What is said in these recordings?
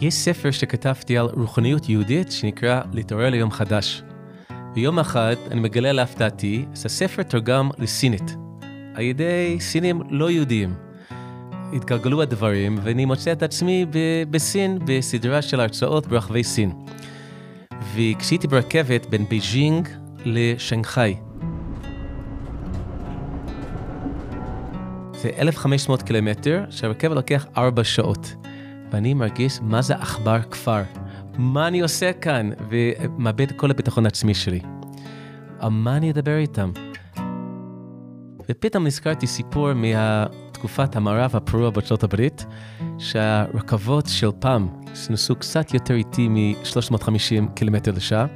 יש ספר שכתבתי על רוחניות יהודית שנקרא להתעורר ליום חדש. ויום אחד אני מגלה להפתעתי, הספר תורגם לסינית, על ידי סינים לא יהודיים. התגלגלו הדברים ואני מוצא את עצמי בסין בסדרה של הרצאות ברחבי סין. וכשהייתי ברכבת בין בייג'ינג לשנגחאי. זה 1,500 קילומטר, שהרכבת לוקח 4 שעות. ואני מרגיש מה זה עכבר כפר. מה אני עושה כאן? ומאבד כל הביטחון העצמי שלי. על מה אני אדבר איתם? ופתאום נזכרתי סיפור מתקופת המערב הפרוע בארצות הברית, שהרכבות של פעם שנסעו קצת יותר איטי מ-350 קילומטר לשעה,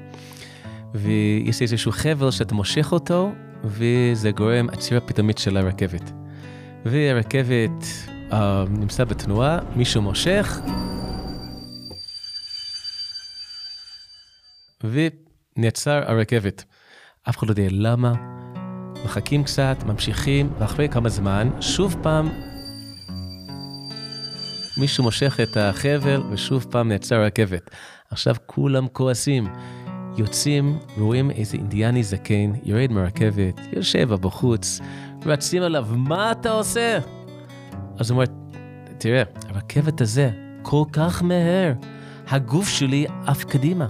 ויש איזשהו חבל שאתה מושך אותו, וזה גורם עצירה פתאומית של הרכבת. והרכבת נמצא בתנועה, מישהו מושך, ונעצר הרכבת. אף אחד לא יודע למה, מחכים קצת, ממשיכים, ואחרי כמה זמן, שוב פעם, מישהו מושך את החבל, ושוב פעם נעצר הרכבת. עכשיו כולם כועסים. יוצאים, רואים איזה אינדיאני זקן, יורד מהרכבת, יושב בחוץ, רצים עליו, מה אתה עושה? אז הוא אומר, תראה, הרכבת הזה כל כך מהר, הגוף שלי עף קדימה,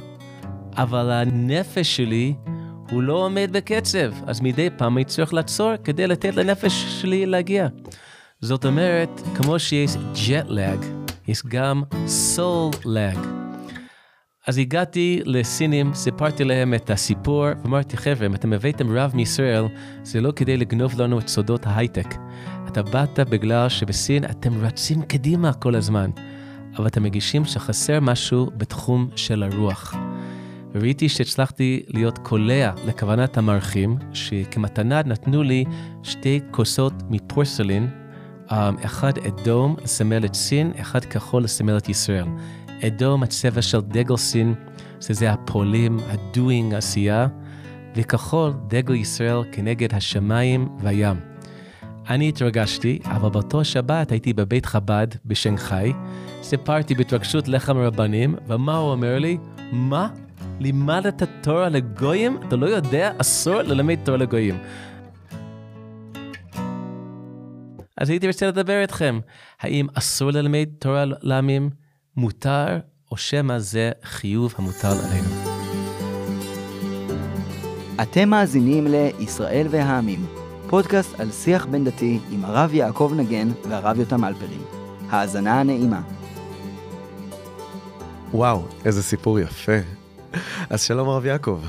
אבל הנפש שלי הוא לא עומד בקצב, אז מדי פעם אני צריך לעצור כדי לתת לנפש שלי להגיע. זאת אומרת, כמו שיש lag, יש גם lag. אז הגעתי לסינים, סיפרתי להם את הסיפור, ואמרתי, חבר'ה, אם אתם הבאתם רב מישראל, זה לא כדי לגנוב לנו את סודות ההייטק. אתה באת בגלל שבסין אתם רצים קדימה כל הזמן, אבל אתם מגישים שחסר משהו בתחום של הרוח. וראיתי שהצלחתי להיות קולע לכוונת המארחים, שכמתנה נתנו לי שתי כוסות מפורסלין, אמ, אחד אדום לסמל את סין, אחד כחול לסמל את ישראל. אדום הצבע של דגל סין, שזה הפועלים, הדוינג, עשייה, וכחול דגל ישראל כנגד השמיים והים. אני התרגשתי, אבל באותו שבת הייתי בבית חב"ד בשנגחאי, סיפרתי בהתרגשות לחם רבנים, ומה הוא אומר לי? מה? לימדת תורה לגויים? אתה לא יודע? אסור ללמד תורה לגויים. אז הייתי רוצה לדבר איתכם, האם אסור ללמד תורה לעמים? מותר, או שמא זה חיוב המוטל עלינו. אתם מאזינים ל"ישראל והעמים", פודקאסט על שיח בין דתי עם הרב יעקב נגן והרב יותם אלפרין. האזנה נעימה. וואו, איזה סיפור יפה. אז שלום הרב יעקב.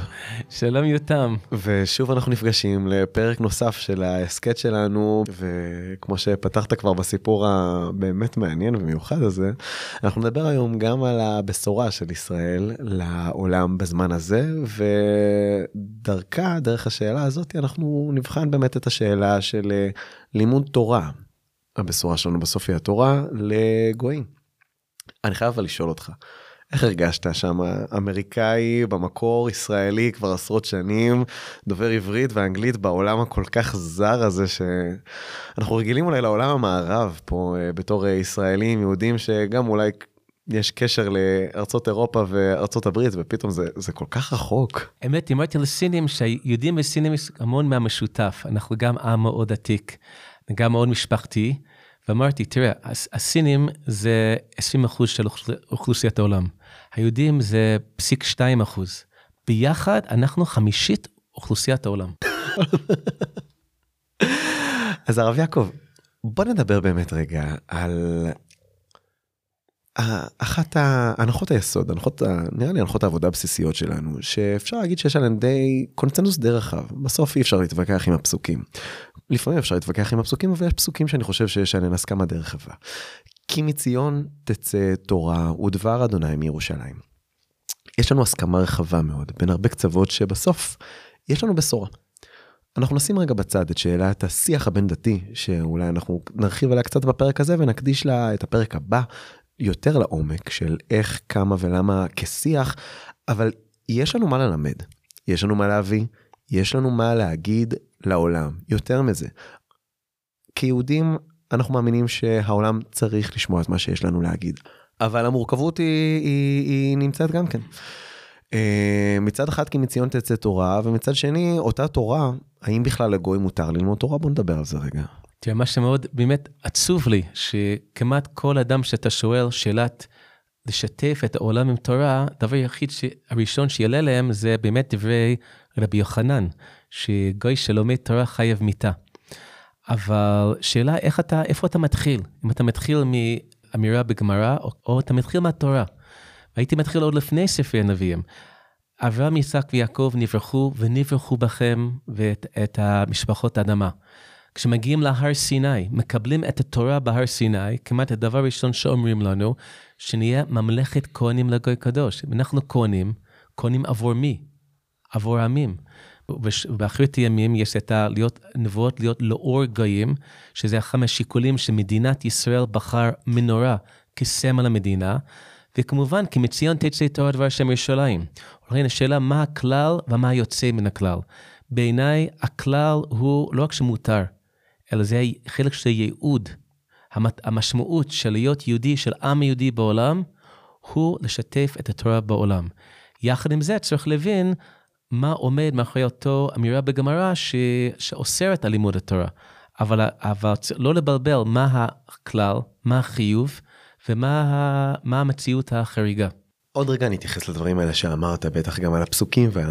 שלום יותם. ושוב אנחנו נפגשים לפרק נוסף של ההסכת שלנו, וכמו שפתחת כבר בסיפור הבאמת מעניין ומיוחד הזה, אנחנו נדבר היום גם על הבשורה של ישראל לעולם בזמן הזה, ודרכה, דרך השאלה הזאת, אנחנו נבחן באמת את השאלה של אה, לימוד תורה. הבשורה שלנו בסוף היא התורה לגויים. אני חייב אבל לשאול אותך. איך הרגשת שם אמריקאי במקור ישראלי כבר עשרות שנים דובר עברית ואנגלית בעולם הכל כך זר הזה שאנחנו רגילים אולי לעולם המערב פה אה, בתור אה, ישראלים יהודים שגם אולי יש קשר לארצות אירופה וארצות הברית ופתאום זה זה כל כך רחוק. אמת אמרתי לסינים שיהודים וסינים יש המון מהמשותף אנחנו גם עם מאוד עתיק גם מאוד משפחתי. ואמרתי, תראה, הסינים זה 20% של אוכלוסיית העולם. היהודים זה פסיק 2 אחוז. ביחד אנחנו חמישית אוכלוסיית העולם. אז הרב יעקב, בוא נדבר באמת רגע על אחת ההנחות היסוד, הנחות, נראה לי הנחות העבודה הבסיסיות שלנו, שאפשר להגיד שיש עליהן די קונצנזוס די רחב, בסוף אי אפשר להתווכח עם הפסוקים. לפעמים אפשר להתווכח עם הפסוקים, אבל יש פסוקים שאני חושב שיש עליהן הסכמה די רחבה. כי מציון תצא תורה ודבר אדוני מירושלים. יש לנו הסכמה רחבה מאוד בין הרבה קצוות שבסוף יש לנו בשורה. אנחנו נשים רגע בצד את שאלת השיח הבין דתי שאולי אנחנו נרחיב עליה קצת בפרק הזה ונקדיש לה את הפרק הבא יותר לעומק של איך כמה ולמה כשיח אבל יש לנו מה ללמד יש לנו מה להביא יש לנו מה להגיד לעולם יותר מזה. כיהודים אנחנו מאמינים שהעולם צריך לשמוע את מה שיש לנו להגיד. אבל המורכבות היא, היא, היא נמצאת גם כן. אה, מצד אחד כי מציון תצא תורה, ומצד שני, אותה תורה, האם בכלל לגוי מותר ללמוד תורה? בוא נדבר על זה רגע. תראה, מה שמאוד באמת עצוב לי, שכמעט כל אדם שאתה שואל שאלת לשתף את העולם עם תורה, הדבר היחיד ש... הראשון שיעלה להם זה באמת דברי רבי יוחנן, שגוי שלומד תורה חייב מיתה. אבל שאלה איך אתה, איפה אתה מתחיל? אם אתה מתחיל מאמירה בגמרא, או, או אתה מתחיל מהתורה. הייתי מתחיל עוד לפני ספרי הנביאים. אברהם, יצחק ויעקב נברכו ונברכו בכם ואת המשפחות האדמה. כשמגיעים להר סיני, מקבלים את התורה בהר סיני, כמעט הדבר הראשון שאומרים לנו, שנהיה ממלכת כהנים לגוי קדוש. אנחנו כהנים, כהנים עבור מי? עבור עמים. ובאחרית הימים יש את ה... להיות נבואות להיות לאור גויים, שזה אחד מהשיקולים שמדינת ישראל בחר מנורה כסמל המדינה, וכמובן, כי מציון תצא תורה דבר השם ירושלים. ולכן השאלה מה הכלל ומה יוצא מן הכלל. בעיניי, הכלל הוא לא רק שמותר, אלא זה חלק של ייעוד. המשמעות של להיות יהודי, של עם יהודי בעולם, הוא לשתף את התורה בעולם. יחד עם זה צריך להבין מה עומד מאחורי אותו אמירה בגמרא ש... שאוסרת על לימוד התורה. אבל, אבל לא לבלבל מה הכלל, מה החיוב ומה המציאות החריגה. עוד רגע אני אתייחס לדברים האלה שאמרת, בטח גם על הפסוקים ועל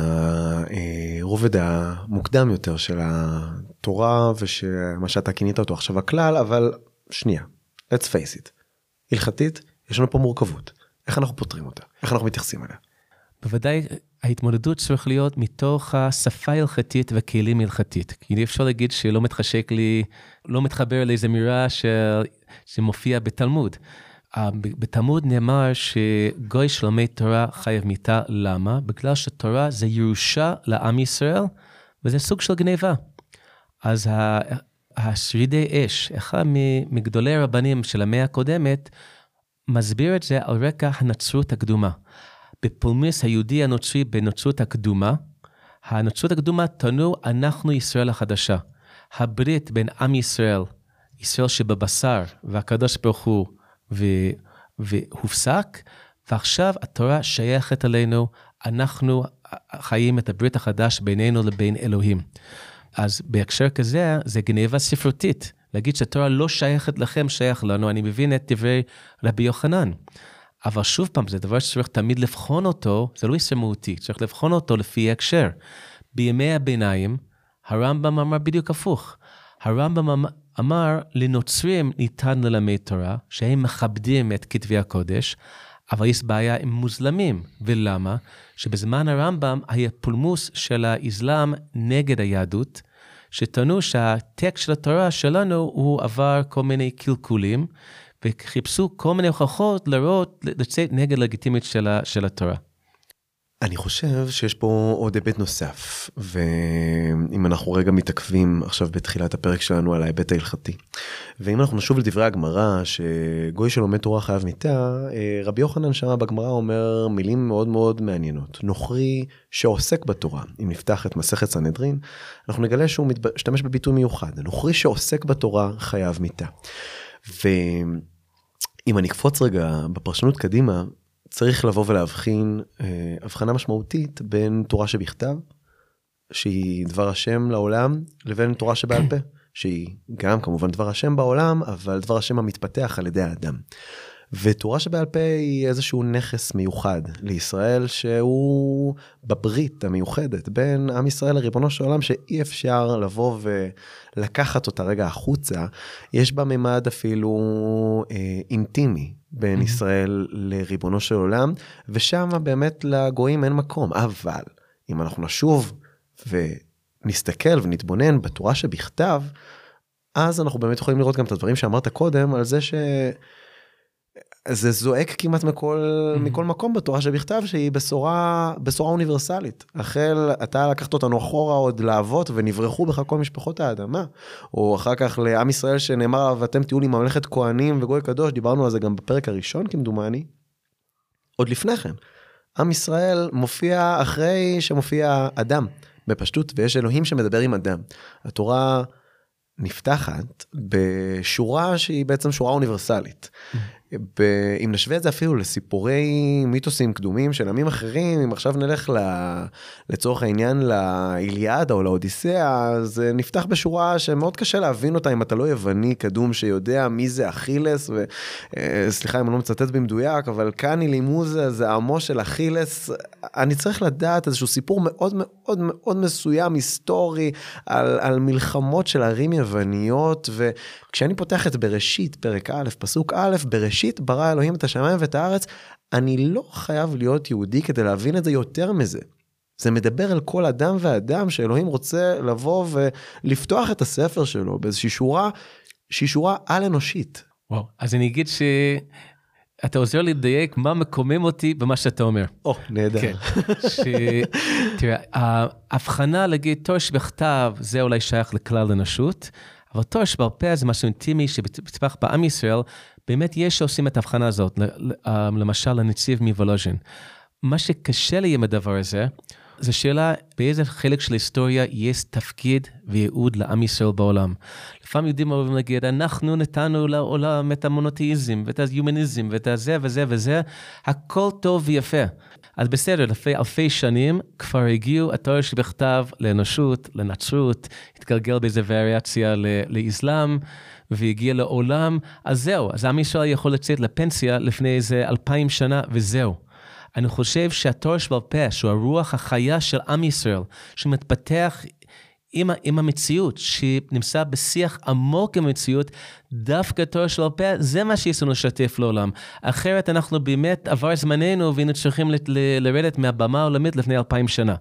הרובד המוקדם יותר של התורה ושמה שאתה כינית אותו עכשיו הכלל, אבל שנייה, let's face it, הלכתית, יש לנו פה מורכבות. איך אנחנו פותרים אותה? איך אנחנו מתייחסים אליה? בוודאי ההתמודדות צריך להיות מתוך השפה ההלכתית וכלים הלכתית. כי אי אפשר להגיד שלא מתחשק לי, לא מתחבר לאיזה מירה ש... שמופיע בתלמוד. בתלמוד נאמר שגוי שלומד תורה חייב מיתה, למה? בגלל שתורה זה ירושה לעם ישראל, וזה סוג של גניבה. אז השרידי אש, אחד מגדולי הרבנים של המאה הקודמת, מסביר את זה על רקע הנצרות הקדומה. בפולמיס היהודי הנוצרי בנצרות הקדומה, הנצרות הקדומה טענו, אנחנו ישראל החדשה. הברית בין עם ישראל, ישראל שבבשר, והקדוש ברוך הוא, ו, והופסק, ועכשיו התורה שייכת אלינו, אנחנו חיים את הברית החדש בינינו לבין אלוהים. אז בהקשר כזה, זה גניבה ספרותית. להגיד שהתורה לא שייכת לכם, שייך לנו, אני מבין את דברי רבי יוחנן. אבל שוב פעם, זה דבר שצריך תמיד לבחון אותו, זה לא יסר מהותי, צריך לבחון אותו לפי הקשר. בימי הביניים, הרמב"ם אמר בדיוק הפוך. הרמב"ם אמר, לנוצרים ניתן ללמד תורה, שהם מכבדים את כתבי הקודש, אבל יש בעיה עם מוזלמים. ולמה? שבזמן הרמב"ם היה פולמוס של האסלאם נגד היהדות, שטענו שהטקסט של התורה שלנו הוא עבר כל מיני קלקולים, וחיפשו כל מיני הוכחות לראות, לצאת נגד לגיטימית של, של התורה. אני חושב שיש פה עוד היבט נוסף ואם אנחנו רגע מתעכבים עכשיו בתחילת הפרק שלנו על ההיבט ההלכתי. ואם אנחנו נשוב לדברי הגמרא שגוי שלומד תורה חייב מיתה אה, רבי יוחנן שמה בגמרא אומר מילים מאוד מאוד מעניינות נוכרי שעוסק בתורה אם נפתח את מסכת סנהדרין אנחנו נגלה שהוא משתמש בביטוי מיוחד נוכרי שעוסק בתורה חייב מיתה. ואם אני אקפוץ רגע בפרשנות קדימה צריך לבוא ולהבחין אה, הבחנה משמעותית בין תורה שבכתב, שהיא דבר השם לעולם, לבין תורה שבעל פה, שהיא גם כמובן דבר השם בעולם, אבל דבר השם המתפתח על ידי האדם. ותורה שבעל פה היא איזשהו נכס מיוחד לישראל שהוא בברית המיוחדת בין עם ישראל לריבונו של עולם שאי אפשר לבוא ולקחת אותה רגע החוצה יש בה ממד אפילו אה, אינטימי בין mm-hmm. ישראל לריבונו של עולם ושם באמת לגויים אין מקום אבל אם אנחנו נשוב ונסתכל ונתבונן בתורה שבכתב אז אנחנו באמת יכולים לראות גם את הדברים שאמרת קודם על זה ש... זה זועק כמעט מכל mm-hmm. מכל מקום בתורה שבכתב שהיא בשורה בשורה אוניברסלית החל אתה לקחת אותנו אחורה עוד לאבות ונברחו בך כל משפחות האדמה או אחר כך לעם ישראל שנאמר ואתם תהיו לי ממלכת כהנים וגוי קדוש דיברנו על זה גם בפרק הראשון כמדומני. עוד לפני כן עם ישראל מופיע אחרי שמופיע אדם בפשטות ויש אלוהים שמדבר עם אדם התורה נפתחת בשורה שהיא בעצם שורה אוניברסלית. ב- אם נשווה את זה אפילו לסיפורי מיתוסים קדומים של עמים אחרים, אם עכשיו נלך ל, לצורך העניין לאיליאדה או לאודיסאה, זה נפתח בשורה שמאוד קשה להבין אותה אם אתה לא יווני קדום שיודע מי זה אכילס, וסליחה אם אני לא מצטט במדויק, אבל קאני לימוזה זה עמו של אכילס, אני צריך לדעת איזשהו סיפור מאוד מאוד מאוד מסוים, היסטורי, על, על מלחמות של ערים יווניות, וכשאני פותח את בראשית, פרק א', פסוק א', בראשית ברא אלוהים את השמיים ואת הארץ, אני לא חייב להיות יהודי כדי להבין את זה יותר מזה. זה מדבר על כל אדם ואדם שאלוהים רוצה לבוא ולפתוח את הספר שלו באיזושהי שורה שהיא שורה על אנושית. וואו, אז אני אגיד שאתה עוזר לי לדייק מה מקומם אותי במה שאתה אומר. או, נהדר. כן. ש... תראה, ההבחנה להגיד תואר שבכתב זה אולי שייך לכלל האנושות, אבל תואר שבעל פה זה משהו אינטימי שבטווח בעם ישראל, באמת יש שעושים את ההבחנה הזאת, למשל הנציב מוולוז'ין. מה שקשה לי עם הדבר הזה, זו שאלה באיזה חלק של ההיסטוריה יש תפקיד וייעוד לעם ישראל בעולם. לפעמים יהודים אוהבים להגיד, אנחנו נתנו לעולם את המונותאיזם ואת ההומניזם ואת הזה וזה וזה, הכל טוב ויפה. אז בסדר, לפני אלפי שנים כבר הגיעו התואר שבכתב לאנושות, לנצרות, התגלגל באיזה וריאציה לאסלאם, והגיע לעולם, אז זהו, אז עם ישראל יכול לצאת לפנסיה לפני איזה אלפיים שנה, וזהו. אני חושב שהתואר שבעל פה, שהוא הרוח החיה של עם ישראל, שמתפתח עם, עם המציאות, שנמצא בשיח עמוק עם המציאות, דווקא תואר של פה, זה מה שיש לנו לשתף לעולם. אחרת אנחנו באמת, עבר זמננו והיינו צריכים לרדת מהבמה העולמית לפני אלפיים שנה.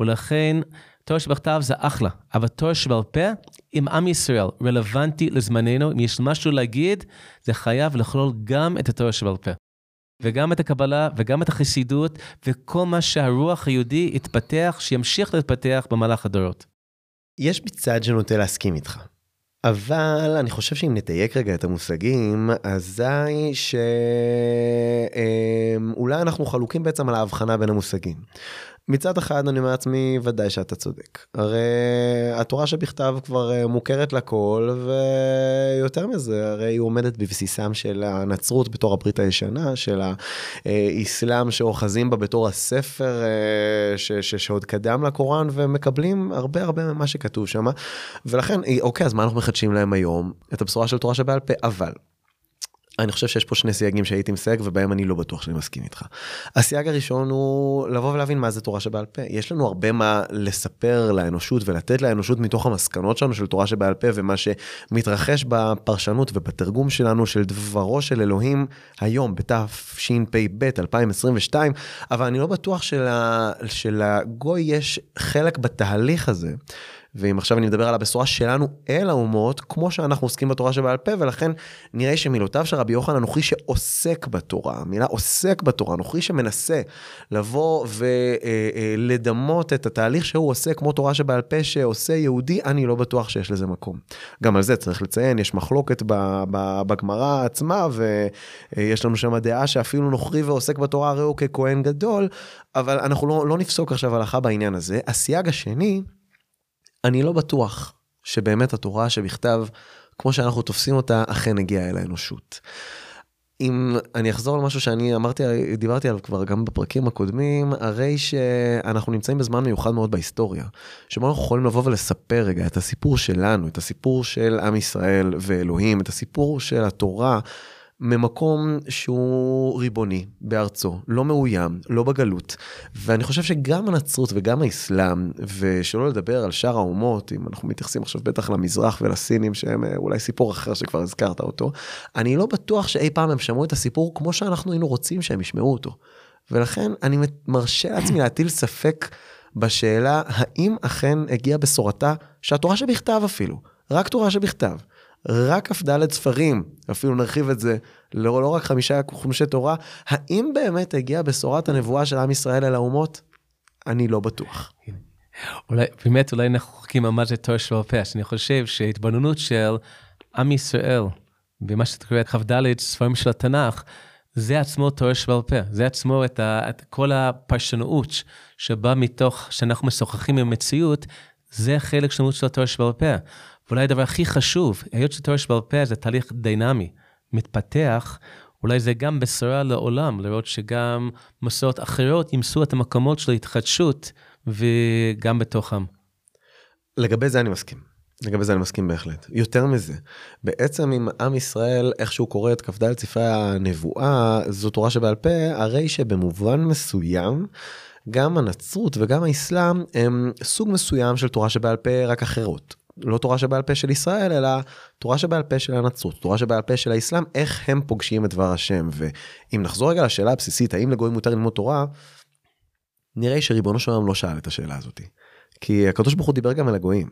ולכן, תואר שבכתב זה אחלה, אבל תואר שבעל פה, עם עם ישראל, רלוונטי לזמננו, אם יש משהו להגיד, זה חייב לכלול גם את התואר שבעל פה. וגם את הקבלה וגם את החסידות וכל מה שהרוח היהודי התפתח, שימשיך להתפתח במהלך הדורות. יש בי צד שנוטה להסכים איתך. אבל אני חושב שאם נתייק רגע את המושגים, אזי שאולי אמ, אנחנו חלוקים בעצם על ההבחנה בין המושגים. מצד אחד אני אומר לעצמי ודאי שאתה צודק. הרי התורה שבכתב כבר אה, מוכרת לכל ויותר מזה הרי היא עומדת בבסיסם של הנצרות בתור הברית הישנה של האסלאם שאוחזים בה בתור הספר אה, ש, ש, שעוד קדם לקוראן ומקבלים הרבה הרבה ממה שכתוב שם ולכן אוקיי אז מה אנחנו מחדשים להם היום? את הבשורה של תורה שבעל פה אבל אני חושב שיש פה שני סייגים שהייתי מסייג ובהם אני לא בטוח שאני מסכים איתך. הסייג הראשון הוא לבוא ולהבין מה זה תורה שבעל פה. יש לנו הרבה מה לספר לאנושות ולתת לאנושות מתוך המסקנות שלנו של תורה שבעל פה ומה שמתרחש בפרשנות ובתרגום שלנו של דברו של אלוהים היום בתשפ"ב 2022 אבל אני לא בטוח של שלגוי יש חלק בתהליך הזה. ואם עכשיו אני מדבר על הבשורה שלנו אל האומות, כמו שאנחנו עוסקים בתורה שבעל פה, ולכן נראה שמילותיו של רבי יוחנן נוכרי שעוסק בתורה, המילה עוסק בתורה, נוכרי שמנסה לבוא ולדמות את התהליך שהוא עושה כמו תורה שבעל פה שעושה יהודי, אני לא בטוח שיש לזה מקום. גם על זה צריך לציין, יש מחלוקת בגמרא עצמה, ויש לנו שם דעה שאפילו נוכרי ועוסק בתורה הרי הוא ככהן גדול, אבל אנחנו לא, לא נפסוק עכשיו הלכה בעניין הזה. הסייג השני, אני לא בטוח שבאמת התורה שבכתב, כמו שאנחנו תופסים אותה, אכן הגיעה אל האנושות. אם אני אחזור על משהו שאני אמרתי, דיברתי עליו כבר גם בפרקים הקודמים, הרי שאנחנו נמצאים בזמן מיוחד מאוד בהיסטוריה, שבו אנחנו יכולים לבוא ולספר רגע את הסיפור שלנו, את הסיפור של עם ישראל ואלוהים, את הסיפור של התורה. ממקום שהוא ריבוני בארצו, לא מאוים, לא בגלות. ואני חושב שגם הנצרות וגם האסלאם, ושלא לדבר על שאר האומות, אם אנחנו מתייחסים עכשיו בטח למזרח ולסינים, שהם אה, אולי סיפור אחר שכבר הזכרת אותו, אני לא בטוח שאי פעם הם שמעו את הסיפור כמו שאנחנו היינו רוצים שהם ישמעו אותו. ולכן אני מרשה לעצמי להטיל ספק בשאלה האם אכן הגיעה בשורתה שהתורה שבכתב אפילו, רק תורה שבכתב. רק כ"ד ספרים, אפילו נרחיב את זה, לא, לא רק חמישה חומשי תורה, האם באמת הגיעה בשורת הנבואה של עם ישראל אל האומות? אני לא בטוח. אולי, באמת, אולי אנחנו על מה זה תואר של הפה, אני חושב שהתבוננות של עם ישראל, במה שאתה קורא כ"ד ספרים של התנ"ך, זה עצמו תואר שבעל פה, זה עצמו את, ה, את כל הפרשנות שבא מתוך, שאנחנו משוחחים עם המציאות, זה חלק של של התואר שבעל פה. ואולי הדבר הכי חשוב, היות שתואר שבעל פה זה תהליך דינמי, מתפתח, אולי זה גם בשורה לעולם, לראות שגם מסורות אחרות ימצאו את המקומות של ההתחדשות וגם בתוכם. לגבי זה אני מסכים. לגבי זה אני מסכים בהחלט. יותר מזה, בעצם אם עם ישראל איכשהו קורא את כ"ד ספרי הנבואה, זו תורה שבעל פה, הרי שבמובן מסוים, גם הנצרות וגם האסלאם הם סוג מסוים של תורה שבעל פה רק אחרות. לא תורה שבעל פה של ישראל אלא תורה שבעל פה של הנצרות תורה שבעל פה של האסלאם איך הם פוגשים את דבר השם ואם נחזור רגע לשאלה הבסיסית האם לגויים מותר ללמוד תורה. נראה שריבונו של עולם לא שאל את השאלה הזאתי. כי הקדוש ברוך הוא דיבר גם על הגויים.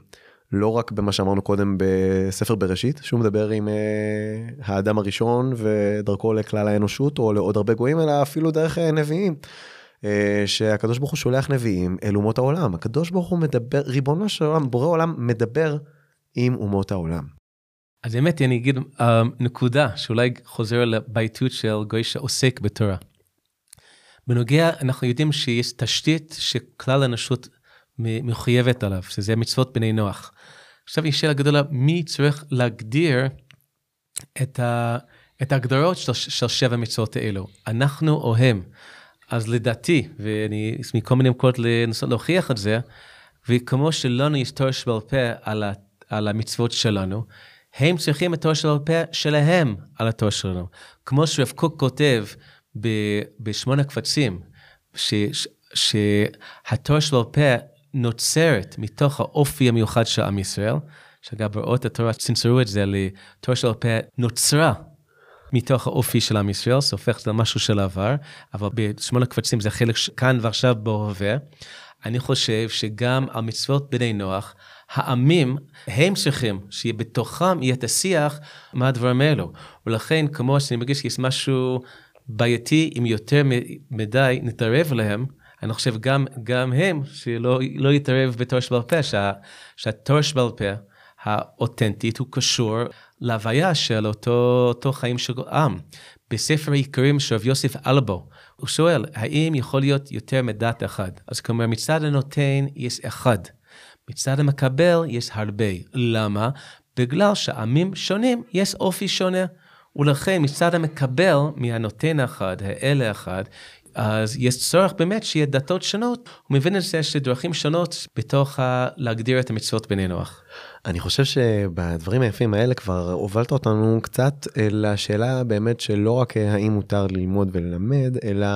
לא רק במה שאמרנו קודם בספר בראשית שהוא מדבר עם uh, האדם הראשון ודרכו לכלל האנושות או לעוד הרבה גויים אלא אפילו דרך uh, נביאים. Uh, שהקדוש ברוך הוא שולח נביאים אל אומות העולם הקדוש ברוך הוא מדבר ריבונו של עולם בורא עולם מדבר עם אומות העולם. אז באמת אני אגיד uh, נקודה שאולי חוזר לבעייתיות של גוי שעוסק בתורה. בנוגע אנחנו יודעים שיש תשתית שכלל האנושות מחויבת עליו, שזה מצוות בני נוח. עכשיו יש שאלה גדולה, מי צריך להגדיר את, ה, את ההגדרות של, של שבע מצוות האלו, אנחנו או הם? אז לדעתי, ואני מכל מיני מקומות לנסות להוכיח את זה, וכמו שלנו יש תואר שבעל פה על, ה, על המצוות שלנו, הם צריכים את תואר שבעל פה שלהם על התואר שלנו. כמו שרב קוק כותב בשמונה קבצים, שהתואר שבעל פה נוצרת מתוך האופי המיוחד של עם ישראל, שאגב באות התורה צנזרו את זה לתורה של הפה נוצרה מתוך האופי של עם ישראל, זה הופך למשהו של העבר, אבל בשמונה קבצים זה חלק כאן ועכשיו בהווה. אני חושב שגם על מצוות בני נוח, העמים, הם צריכים שיהיה בתוכם יהיה את השיח מה הדברים האלו. ולכן, כמו שאני מרגיש שיש משהו בעייתי, אם יותר מדי נתערב להם, אני חושב גם, גם הם, שלא לא יתערב בתור שבעל פה, שה, שהתור שבעל פה האותנטית הוא קשור להוויה של אותו, אותו חיים של עם. בספר העיקרים של רב יוסף אלבו, הוא שואל, האם יכול להיות יותר מדת אחד? אז כלומר, מצד הנותן יש אחד, מצד המקבל יש הרבה. למה? בגלל שעמים שונים יש אופי שונה. ולכן מצד המקבל מהנותן האחד, האלה אחד, אז יש צורך באמת שיהיה דתות שונות, הוא מבין את זה שדרכים שונות בתוך ה... להגדיר את המצוות בני נוח. אני חושב שבדברים היפים האלה כבר הובלת אותנו קצת לשאלה באמת שלא רק האם מותר ללמוד וללמד, אלא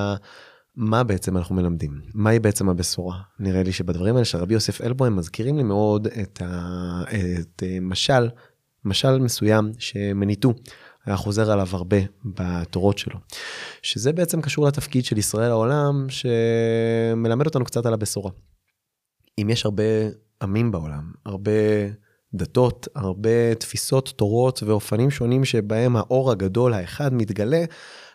מה בעצם אנחנו מלמדים, מהי בעצם הבשורה. נראה לי שבדברים האלה של רבי יוסף אלבו הם מזכירים לי מאוד את, ה... את משל, משל מסוים שמניתו. היה חוזר עליו הרבה בתורות שלו. שזה בעצם קשור לתפקיד של ישראל העולם שמלמד אותנו קצת על הבשורה. אם יש הרבה עמים בעולם, הרבה דתות, הרבה תפיסות, תורות ואופנים שונים שבהם האור הגדול האחד מתגלה,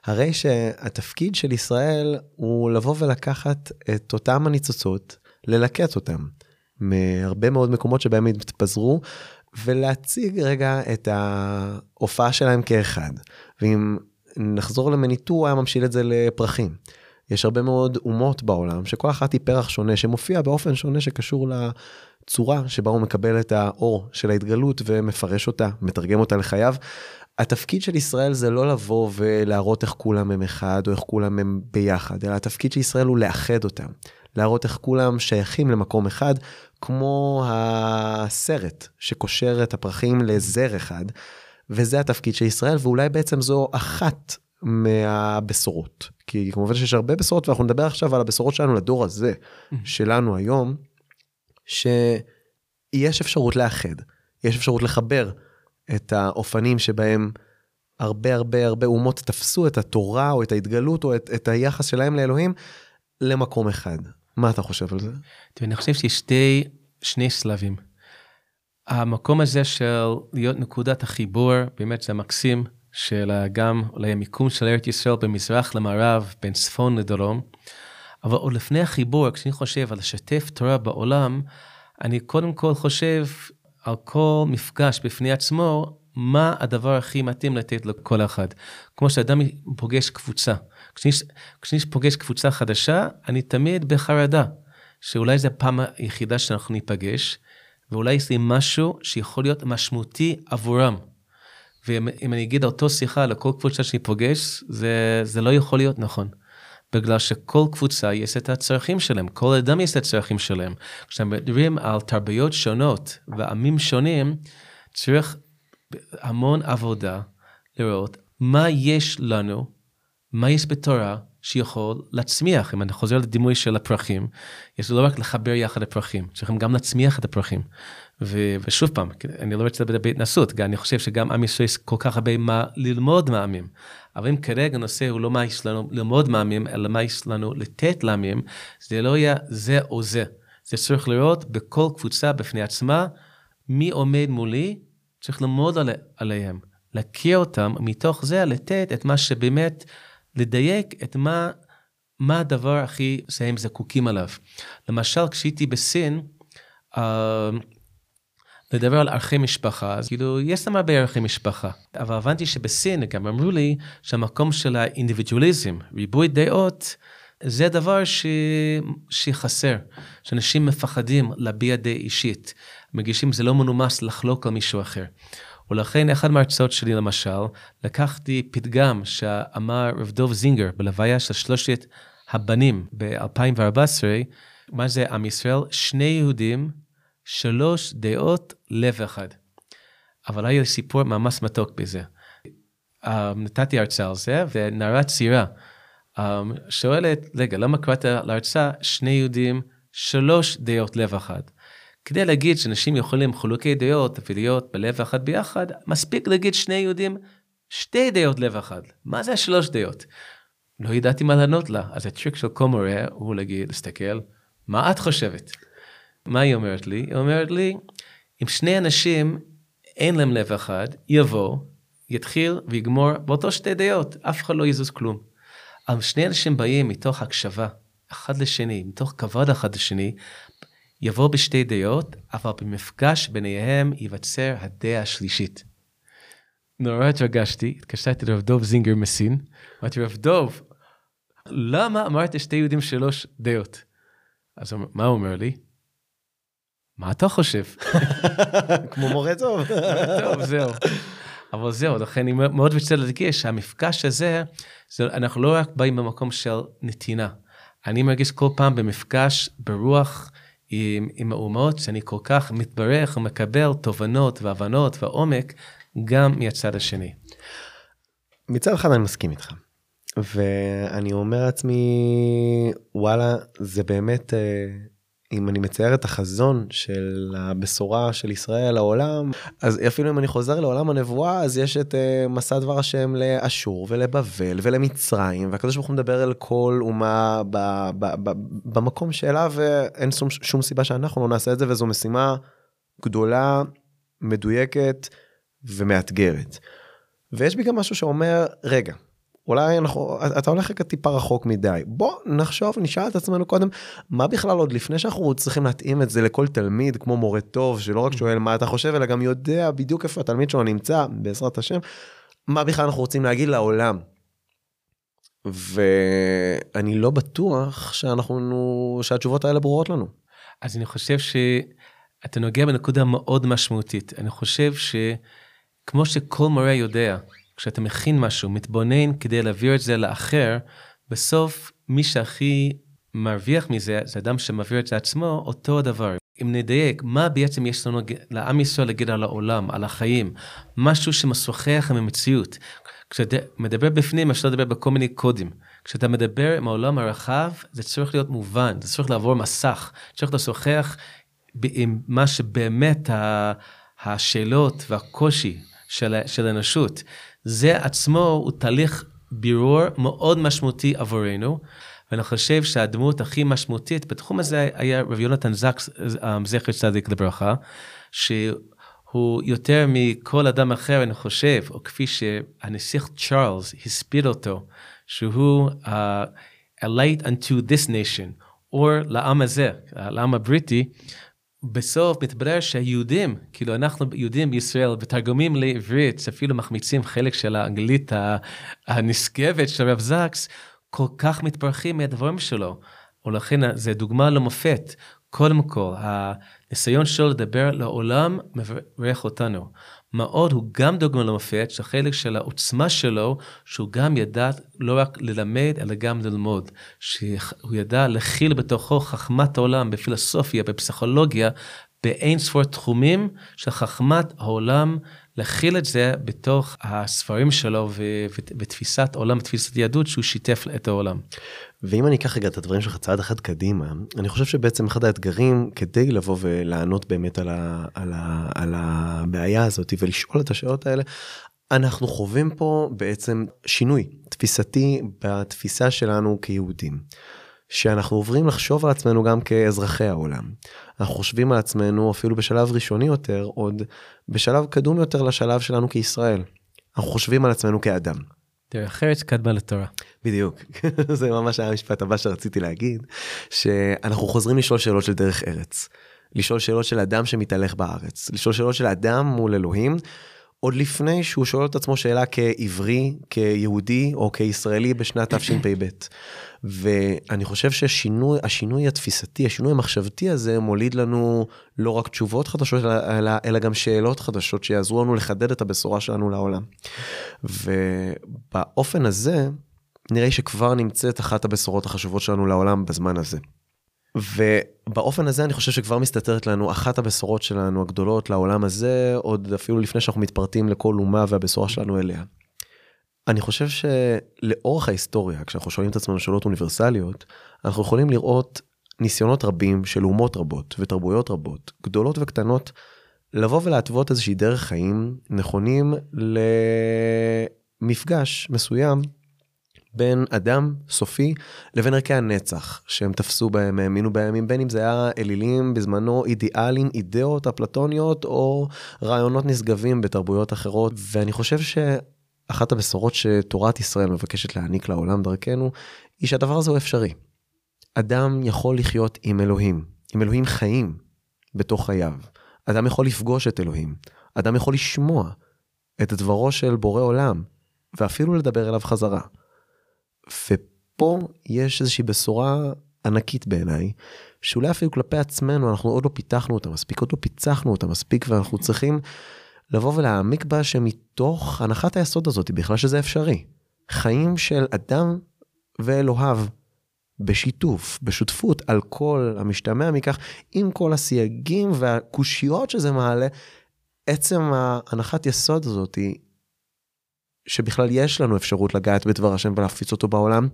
הרי שהתפקיד של ישראל הוא לבוא ולקחת את אותם הניצוצות, ללקט אותם מהרבה מאוד מקומות שבהם הם התפזרו ולהציג רגע את ההופעה שלהם כאחד. ואם נחזור למניטו, הוא היה ממשיל את זה לפרחים. יש הרבה מאוד אומות בעולם שכל אחת היא פרח שונה שמופיע באופן שונה שקשור לצורה שבה הוא מקבל את האור של ההתגלות ומפרש אותה, מתרגם אותה לחייו. התפקיד של ישראל זה לא לבוא ולהראות איך כולם הם אחד או איך כולם הם ביחד, אלא התפקיד של ישראל הוא לאחד אותם. להראות איך כולם שייכים למקום אחד, כמו הסרט שקושר את הפרחים לזר אחד, וזה התפקיד של ישראל, ואולי בעצם זו אחת מהבשורות. כי כמובן שיש הרבה בשורות, ואנחנו נדבר עכשיו על הבשורות שלנו לדור הזה, mm-hmm. שלנו היום, שיש אפשרות לאחד, יש אפשרות לחבר את האופנים שבהם הרבה הרבה הרבה אומות תפסו את התורה או את ההתגלות או את, את היחס שלהם לאלוהים למקום אחד. מה אתה חושב על זה? תראה, אני חושב שיש שתי, שני שלבים. המקום הזה של להיות נקודת החיבור, באמת זה מקסים, של גם אולי המיקום של ארץ ישראל במזרח למערב, בין צפון לדרום. אבל עוד לפני החיבור, כשאני חושב על לשתף תורה בעולם, אני קודם כל חושב על כל מפגש בפני עצמו, מה הדבר הכי מתאים לתת לכל אחד. כמו שאדם פוגש קבוצה. כשאני, כשאני פוגש קבוצה חדשה, אני תמיד בחרדה, שאולי זו הפעם היחידה שאנחנו ניפגש, ואולי זה משהו שיכול להיות משמעותי עבורם. ואם אני אגיד אותו שיחה לכל קבוצה שאני פוגש, זה, זה לא יכול להיות נכון. בגלל שכל קבוצה יש את הצרכים שלהם, כל אדם יש את הצרכים שלהם. כשמדברים על תרבויות שונות ועמים שונים, צריך המון עבודה לראות מה יש לנו, מה יש בתורה שיכול להצמיח, אם אני חוזר לדימוי של הפרחים, יש לא רק לחבר יחד הפרחים, צריכים גם להצמיח את הפרחים. ו, ושוב פעם, אני לא רוצה לדבר בהתנסות, אני חושב שגם עם ישראל יש כל כך הרבה מה ללמוד מעמים. אבל אם כרגע הנושא הוא לא מה יש לנו ללמוד מעמים, אלא מה יש לנו לתת לעמים, זה לא יהיה זה או זה. זה צריך לראות בכל קבוצה בפני עצמה, מי עומד מולי, צריך ללמוד עלי, עליהם, להכיר אותם, מתוך זה לתת את מה שבאמת, לדייק את מה, מה הדבר הכי שהם זקוקים עליו. למשל, כשהייתי בסין, uh, לדבר על ערכי משפחה, אז כאילו, יש להם הרבה ערכי משפחה. אבל הבנתי שבסין, גם אמרו לי, שהמקום של האינדיבידואליזם, ריבוי דעות, זה דבר ש... שחסר, שאנשים מפחדים להביע דעה אישית. מרגישים זה לא מנומס לחלוק על מישהו אחר. ולכן אחד מההרצאות שלי למשל, לקחתי פתגם שאמר רב דוב זינגר בלוויה של שלושת הבנים ב-2014, מה זה עם ישראל? שני יהודים שלוש דעות, לב אחד. אבל היה סיפור ממש מתוק בזה. Um, נתתי הרצאה על זה, ונערה צעירה um, שואלת, רגע, למה קראת להרצאה שני יהודים, שלוש דעות, לב אחד? כדי להגיד שאנשים יכולים חילוקי דעות ולהיות בלב אחד ביחד, מספיק להגיד שני יהודים, שתי דעות לב אחד. מה זה השלוש דעות? לא ידעתי מה לענות לה, אז הטריק של כל מורה הוא להגיד, להסתכל, מה את חושבת? מה היא אומרת לי? היא אומרת לי, אם שני אנשים אין להם לב אחד, יבוא, יתחיל ויגמור באותו שתי דעות, אף אחד לא יזוז כלום. אבל שני אנשים באים מתוך הקשבה אחד לשני, מתוך כבוד אחד לשני, יבוא בשתי דעות, אבל במפגש ביניהם ייווצר הדעה השלישית. נורא התרגשתי, התקשרתי לרב דוב זינגר מסין, אמרתי רב דוב, למה אמרת שתי יהודים שלוש דעות? אז מה הוא אומר לי? מה אתה חושב? כמו מורה טוב. טוב, זהו. אבל זהו, לכן אני מאוד רוצה להדגיש שהמפגש הזה, זה, אנחנו לא רק באים במקום של נתינה. אני מרגיש כל פעם במפגש ברוח עם, עם האומות, שאני כל כך מתברך ומקבל תובנות והבנות ועומק גם מהצד השני. מצד אחד אני מסכים איתך. ואני אומר לעצמי, וואלה, זה באמת... אה, אם אני מצייר את החזון של הבשורה של ישראל לעולם, אז אפילו אם אני חוזר לעולם הנבואה, אז יש את uh, מסע דבר השם לאשור ולבבל ולמצרים, והקדוש ברוך הוא מדבר אל כל אומה ב, ב, ב, במקום שאליו אה, אין שום, שום סיבה שאנחנו לא נעשה את זה, וזו משימה גדולה, מדויקת ומאתגרת. ויש בי גם משהו שאומר, רגע, אולי אנחנו, אתה הולך רגע טיפה רחוק מדי. בוא נחשוב, נשאל את עצמנו קודם, מה בכלל עוד לפני שאנחנו צריכים להתאים את זה לכל תלמיד, כמו מורה טוב, שלא רק שואל מה אתה חושב, אלא גם יודע בדיוק איפה התלמיד שלו נמצא, בעזרת השם, מה בכלל אנחנו רוצים להגיד לעולם. ואני לא בטוח שאנחנו, שהתשובות האלה ברורות לנו. אז אני חושב שאתה נוגע בנקודה מאוד משמעותית. אני חושב שכמו שכל מורה יודע, כשאתה מכין משהו, מתבונן כדי להעביר את זה לאחר, בסוף מי שהכי מרוויח מזה, זה אדם שמעביר את זה עצמו, אותו הדבר. אם נדייק, מה בעצם יש לנו לעם ישראל להגיד על העולם, על החיים, משהו שמשוחח עם המציאות. כשאתה מדבר בפנים, אפשר לדבר בכל מיני קודים. כשאתה מדבר עם העולם הרחב, זה צריך להיות מובן, זה צריך לעבור מסך, צריך לשוחח עם מה שבאמת השאלות והקושי של, של האנושות. זה עצמו הוא תהליך בירור מאוד משמעותי עבורנו. ואני חושב שהדמות הכי משמעותית בתחום הזה היה רב יונתן זקס, אה, זכר צדיק לברכה, שהוא יותר מכל אדם אחר, אני חושב, או כפי שהנסיך צ'ארלס הסביר אותו, שהוא uh, a light unto this nation, או לעם הזה, לעם הבריטי, בסוף מתברר שהיהודים, כאילו אנחנו יהודים בישראל, בתרגומים לעברית, אפילו מחמיצים חלק של האנגלית הנשגבת של רב זקס, כל כך מתברכים מהדברים שלו. ולכן זה דוגמה למופת. קודם כל, הניסיון שלו לדבר לעולם מברך אותנו. מאוד הוא גם דוגמה למופת, שהחלק של העוצמה שלו, שהוא גם ידע לא רק ללמד, אלא גם ללמוד. שהוא ידע להכיל בתוכו חכמת העולם, בפילוסופיה, בפסיכולוגיה, באין ספור תחומים של חכמת העולם, להכיל את זה בתוך הספרים שלו ותפיסת עולם, תפיסת יהדות שהוא שיתף את העולם. ואם אני אקח רגע את הדברים שלך צעד אחד קדימה, אני חושב שבעצם אחד האתגרים כדי לבוא ולענות באמת על, ה, על, ה, על הבעיה הזאת ולשאול את השאלות האלה, אנחנו חווים פה בעצם שינוי תפיסתי בתפיסה שלנו כיהודים. שאנחנו עוברים לחשוב על עצמנו גם כאזרחי העולם. אנחנו חושבים על עצמנו אפילו בשלב ראשוני יותר, עוד בשלב קדום יותר לשלב שלנו כישראל. אנחנו חושבים על עצמנו כאדם. דרך ארץ קדמה לתורה. בדיוק, זה ממש היה המשפט הבא שרציתי להגיד, שאנחנו חוזרים לשאול שאלות של דרך ארץ. לשאול שאלות של אדם שמתהלך בארץ, לשאול שאלות של אדם מול אלוהים, עוד לפני שהוא שואל את עצמו שאלה כעברי, כיהודי או כישראלי בשנת תשפ"ב. ואני חושב שהשינוי, השינוי התפיסתי, השינוי המחשבתי הזה מוליד לנו לא רק תשובות חדשות, אלא, אלא גם שאלות חדשות שיעזרו לנו לחדד את הבשורה שלנו לעולם. ובאופן הזה, נראה שכבר נמצאת אחת הבשורות החשובות שלנו לעולם בזמן הזה. ובאופן הזה אני חושב שכבר מסתתרת לנו אחת הבשורות שלנו הגדולות לעולם הזה, עוד אפילו לפני שאנחנו מתפרטים לכל אומה והבשורה שלנו אליה. אני חושב שלאורך ההיסטוריה, כשאנחנו שואלים את עצמנו שאלות אוניברסליות, אנחנו יכולים לראות ניסיונות רבים של אומות רבות ותרבויות רבות, גדולות וקטנות, לבוא ולהתוות איזושהי דרך חיים נכונים למפגש מסוים בין אדם סופי לבין ערכי הנצח שהם תפסו בהם, האמינו בהם, בין אם זה היה אלילים בזמנו, אידיאלים, אידאות אפלטוניות או רעיונות נשגבים בתרבויות אחרות, ואני חושב שאחת הבשורות שתורת ישראל מבקשת להעניק לעולם דרכנו, היא שהדבר הזה הוא אפשרי. אדם יכול לחיות עם אלוהים, עם אלוהים חיים בתוך חייו. אדם יכול לפגוש את אלוהים. אדם יכול לשמוע את דברו של בורא עולם, ואפילו לדבר אליו חזרה. ופה יש איזושהי בשורה ענקית בעיניי, שאולי אפילו כלפי עצמנו אנחנו עוד לא פיתחנו אותה מספיק, עוד לא פיצחנו אותה מספיק, ואנחנו צריכים לבוא ולהעמיק בה שמתוך הנחת היסוד הזאת בכלל שזה אפשרי. חיים של אדם ואלוהיו, בשיתוף, בשותפות, על כל המשתמע מכך, עם כל הסייגים והקושיות שזה מעלה, עצם ההנחת יסוד הזאת היא שבכלל יש לנו אפשרות לגעת בדבר השם ולהפיץ אותו בעולם.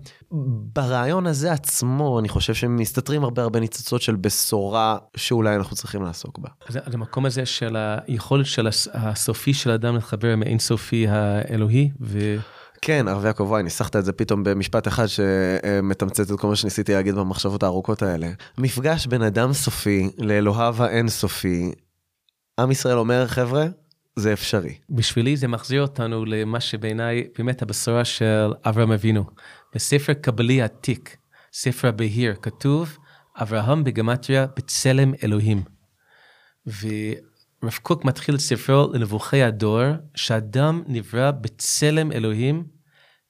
ברעיון הזה עצמו, אני חושב שמסתתרים הרבה הרבה ניצוצות של בשורה שאולי אנחנו צריכים לעסוק בה. אז המקום הזה של היכולת של הסופי של האדם להתחבר עם האין סופי האלוהי ו... כן, הרב יעקב וואי, ניסחת את זה פתאום במשפט אחד שמתמצת את כל מה שניסיתי להגיד במחשבות הארוכות האלה. מפגש בין אדם סופי לאלוהיו האין סופי. עם ישראל אומר, חבר'ה, זה אפשרי. בשבילי זה מחזיר אותנו למה שבעיניי באמת הבשורה של אברהם אבינו. בספר קבלי עתיק, ספר הבהיר, כתוב אברהם בגמטריה בצלם אלוהים. ורב קוק מתחיל את ספרו לנבוכי הדור, שאדם נברא בצלם אלוהים,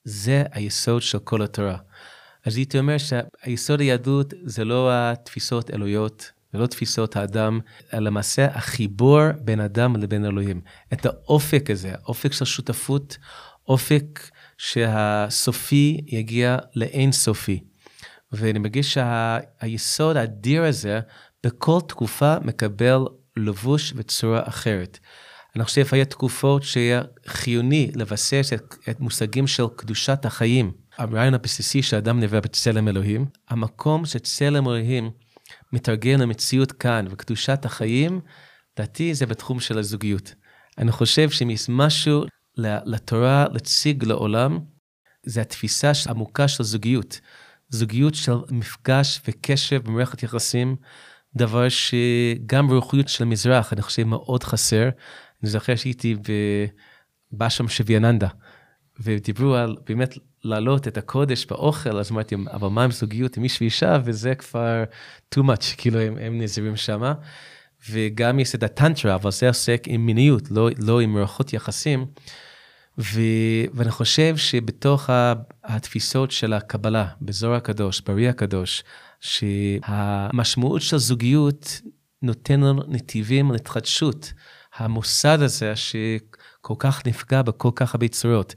זה היסוד של כל התורה. אז הייתי אומר שהיסוד היהדות זה לא התפיסות אלוהיות, ולא תפיסות האדם, אלא למעשה החיבור בין אדם לבין אלוהים. את האופק הזה, האופק של שותפות, אופק שהסופי יגיע לאין סופי. ואני מרגיש שהיסוד האדיר הזה, בכל תקופה מקבל לבוש וצורה אחרת. אני חושב שהיה תקופות שהיה חיוני לבסס את, את מושגים של קדושת החיים. הרעיון הבסיסי שאדם נברא בצלם אלוהים, המקום שצלם אלוהים מתרגם למציאות כאן וקדושת החיים, לדעתי זה בתחום של הזוגיות. אני חושב שאם יש משהו לתורה להציג לעולם, זה התפיסה עמוקה של זוגיות. זוגיות של מפגש וקשר במערכת יחסים, דבר שגם ברוחיות של המזרח, אני חושב מאוד חסר. אני זוכר שהייתי בבשם שוויאננדה, ודיברו על באמת להעלות את הקודש באוכל, אז אמרתי, אבל מה עם זוגיות עם איש ואישה, וזה כבר too much, כאילו הם, הם נזירים שמה. וגם יש את הטנטרה, אבל זה עוסק עם מיניות, לא, לא עם מערכות יחסים. ו, ואני חושב שבתוך התפיסות של הקבלה, בזוהר הקדוש, ברי הקדוש, שהמשמעות של זוגיות נותן לנו נתיבים להתחדשות המוסד הזה שכל כך נפגע בכל כך הרבה צורות.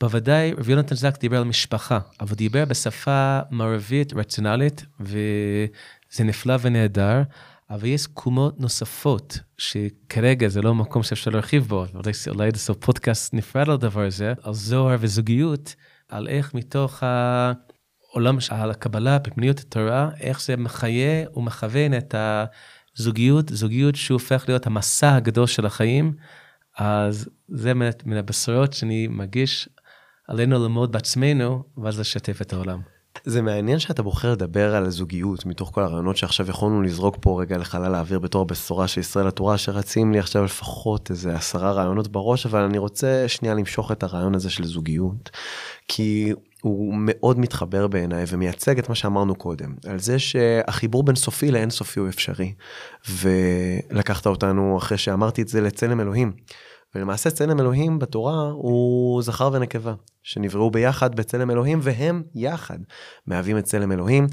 בוודאי רב יונתן זק דיבר על משפחה, אבל דיבר בשפה מערבית רציונלית, וזה נפלא ונהדר, אבל יש קומות נוספות, שכרגע זה לא מקום שאפשר להרחיב בו, אולי לעשות פודקאסט נפרד על הדבר הזה, על זוהר וזוגיות, על איך מתוך העולם של הקבלה, בפנימיות התורה, איך זה מחיה ומכוון את הזוגיות, זוגיות שהופך להיות המסע הגדול של החיים. אז זה מן הבשורות שאני מרגיש עלינו ללמוד בעצמנו, ואז לשתף את העולם. זה מעניין שאתה בוחר לדבר על זוגיות מתוך כל הרעיונות שעכשיו יכולנו לזרוק פה רגע לחלל האוויר בתור הבשורה של ישראל התורה שרצים לי עכשיו לפחות איזה עשרה רעיונות בראש אבל אני רוצה שנייה למשוך את הרעיון הזה של זוגיות כי הוא מאוד מתחבר בעיניי ומייצג את מה שאמרנו קודם על זה שהחיבור בין סופי לאין סופי הוא אפשרי ולקחת אותנו אחרי שאמרתי את זה לצלם אלוהים. ולמעשה צלם אלוהים בתורה הוא זכר ונקבה, שנבראו ביחד בצלם אלוהים, והם יחד מהווים את צלם אלוהים.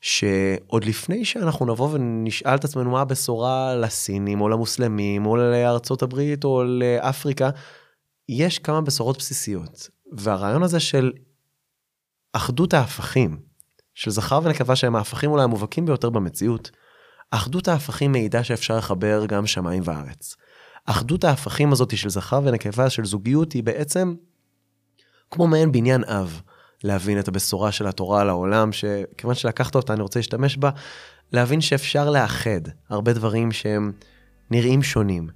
שעוד לפני שאנחנו נבוא ונשאל את עצמנו מה הבשורה לסינים או למוסלמים או לארצות הברית או לאפריקה, יש כמה בשורות בסיסיות. והרעיון הזה של אחדות ההפכים, של זכר ונקבה שהם ההפכים אולי המובהקים ביותר במציאות, אחדות ההפכים מעידה שאפשר לחבר גם שמיים וארץ. אחדות ההפכים הזאת של זכר ונקבה, של זוגיות, היא בעצם כמו מעין בניין אב, להבין את הבשורה של התורה על העולם, שכיוון שלקחת אותה, אני רוצה להשתמש בה, להבין שאפשר לאחד הרבה דברים שהם נראים שונים.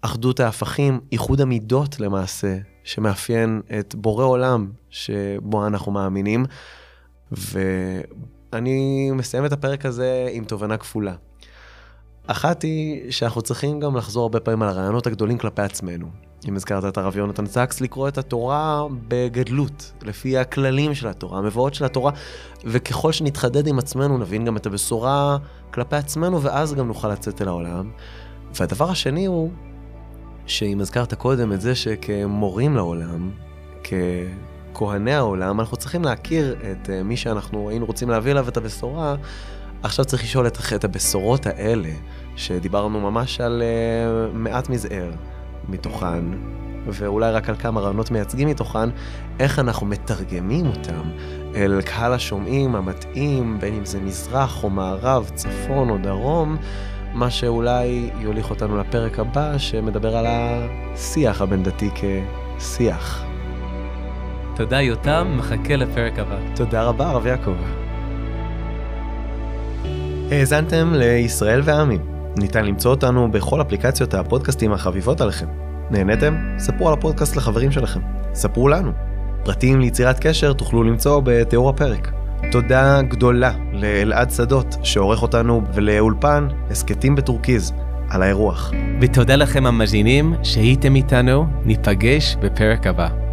אחדות ההפכים, איחוד המידות למעשה, שמאפיין את בורא עולם שבו אנחנו מאמינים. ואני מסיים את הפרק הזה עם תובנה כפולה. אחת היא שאנחנו צריכים גם לחזור הרבה פעמים על הרעיונות הגדולים כלפי עצמנו. אם הזכרת את הרב יונתן זקס, לקרוא את התורה בגדלות, לפי הכללים של התורה, המבואות של התורה, וככל שנתחדד עם עצמנו נבין גם את הבשורה כלפי עצמנו, ואז גם נוכל לצאת אל העולם. והדבר השני הוא, שאם הזכרת קודם את זה שכמורים לעולם, ככהני העולם, אנחנו צריכים להכיר את אה, מי שאנחנו היינו רוצים להביא אליו את הבשורה, עכשיו צריך לשאול את, הבשורות האלה, שדיברנו ממש על uh, מעט מזער מתוכן, ואולי רק על כמה רעיונות מייצגים מתוכן, איך אנחנו מתרגמים אותם אל קהל השומעים המתאים, בין אם זה מזרח או מערב, צפון או דרום, מה שאולי יוליך אותנו לפרק הבא, שמדבר על השיח הבין-דתי כשיח. תודה יותם, מחכה לפרק הבא. תודה רבה, הרב יעקב. האזנתם לישראל ועמים. ניתן למצוא אותנו בכל אפליקציות הפודקאסטים החביבות עליכם. נהניתם? ספרו על הפודקאסט לחברים שלכם. ספרו לנו. פרטים ליצירת קשר תוכלו למצוא בתיאור הפרק. תודה גדולה לאלעד שדות שעורך אותנו ולאולפן הסכתים בטורקיז על האירוח. ותודה לכם המאזינים שהייתם איתנו, ניפגש בפרק הבא.